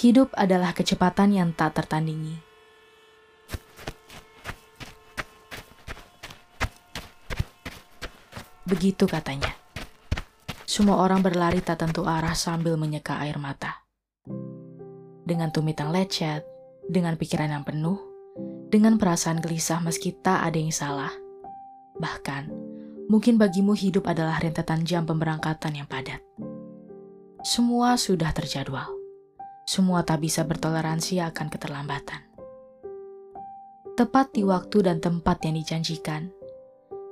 Hidup adalah kecepatan yang tak tertandingi. Begitu katanya. Semua orang berlari tak tentu arah sambil menyeka air mata. Dengan tumit yang lecet, dengan pikiran yang penuh, dengan perasaan gelisah meski tak ada yang salah. Bahkan, mungkin bagimu hidup adalah rentetan jam pemberangkatan yang padat. Semua sudah terjadwal. Semua tak bisa bertoleransi akan keterlambatan. Tepat di waktu dan tempat yang dijanjikan,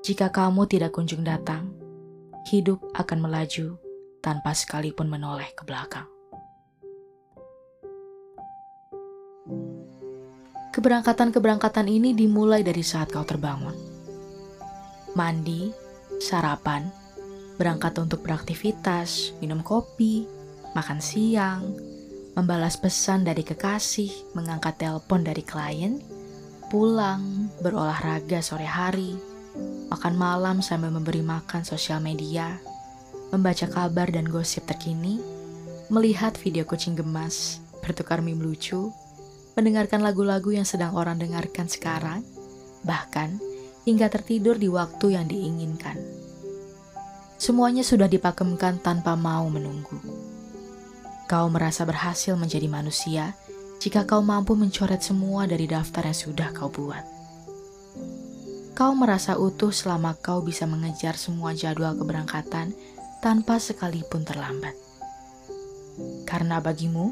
jika kamu tidak kunjung datang, hidup akan melaju tanpa sekalipun menoleh ke belakang. Keberangkatan-keberangkatan ini dimulai dari saat kau terbangun. Mandi, sarapan, berangkat untuk beraktivitas, minum kopi, makan siang, membalas pesan dari kekasih, mengangkat telepon dari klien, pulang, berolahraga sore hari, makan malam sambil memberi makan sosial media, membaca kabar dan gosip terkini, melihat video kucing gemas, bertukar meme lucu, mendengarkan lagu-lagu yang sedang orang dengarkan sekarang, bahkan hingga tertidur di waktu yang diinginkan. Semuanya sudah dipakemkan tanpa mau menunggu. Kau merasa berhasil menjadi manusia jika kau mampu mencoret semua dari daftar yang sudah kau buat. Kau merasa utuh selama kau bisa mengejar semua jadwal keberangkatan tanpa sekalipun terlambat. Karena bagimu,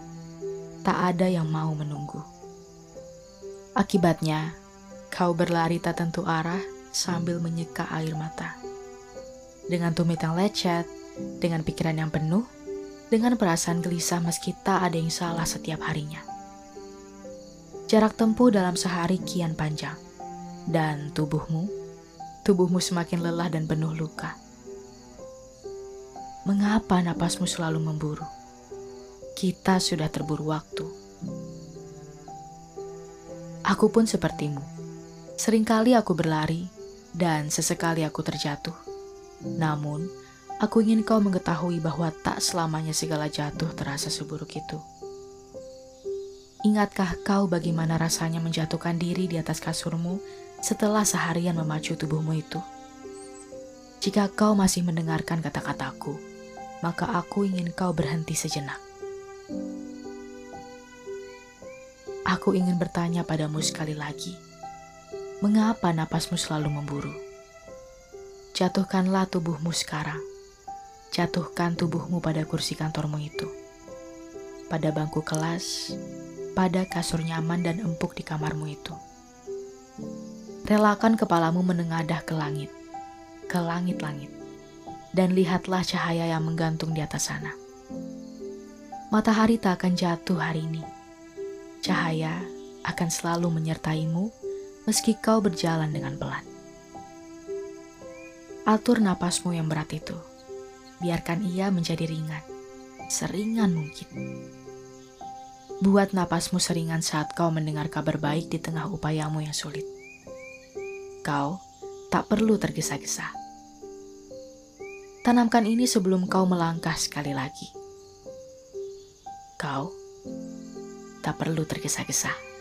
tak ada yang mau menunggu. Akibatnya, kau berlari tak tentu arah sambil menyeka air mata. Dengan tumit yang lecet, dengan pikiran yang penuh, dengan perasaan gelisah meski tak ada yang salah setiap harinya. Jarak tempuh dalam sehari kian panjang, dan tubuhmu, tubuhmu semakin lelah dan penuh luka. Mengapa napasmu selalu memburu? Kita sudah terburu waktu. Aku pun sepertimu. Seringkali aku berlari, dan sesekali aku terjatuh. Namun, Aku ingin kau mengetahui bahwa tak selamanya segala jatuh terasa seburuk itu. Ingatkah kau bagaimana rasanya menjatuhkan diri di atas kasurmu setelah seharian memacu tubuhmu itu? Jika kau masih mendengarkan kata-kataku, maka aku ingin kau berhenti sejenak. Aku ingin bertanya padamu sekali lagi, mengapa napasmu selalu memburu? Jatuhkanlah tubuhmu sekarang Jatuhkan tubuhmu pada kursi kantormu itu, pada bangku kelas, pada kasur nyaman dan empuk di kamarmu itu. Relakan kepalamu menengadah ke langit, ke langit-langit, dan lihatlah cahaya yang menggantung di atas sana. Matahari tak akan jatuh hari ini. Cahaya akan selalu menyertaimu meski kau berjalan dengan pelan. Atur napasmu yang berat itu biarkan ia menjadi ringan, seringan mungkin. Buat napasmu seringan saat kau mendengar kabar baik di tengah upayamu yang sulit. Kau tak perlu tergesa-gesa. Tanamkan ini sebelum kau melangkah sekali lagi. Kau tak perlu tergesa-gesa.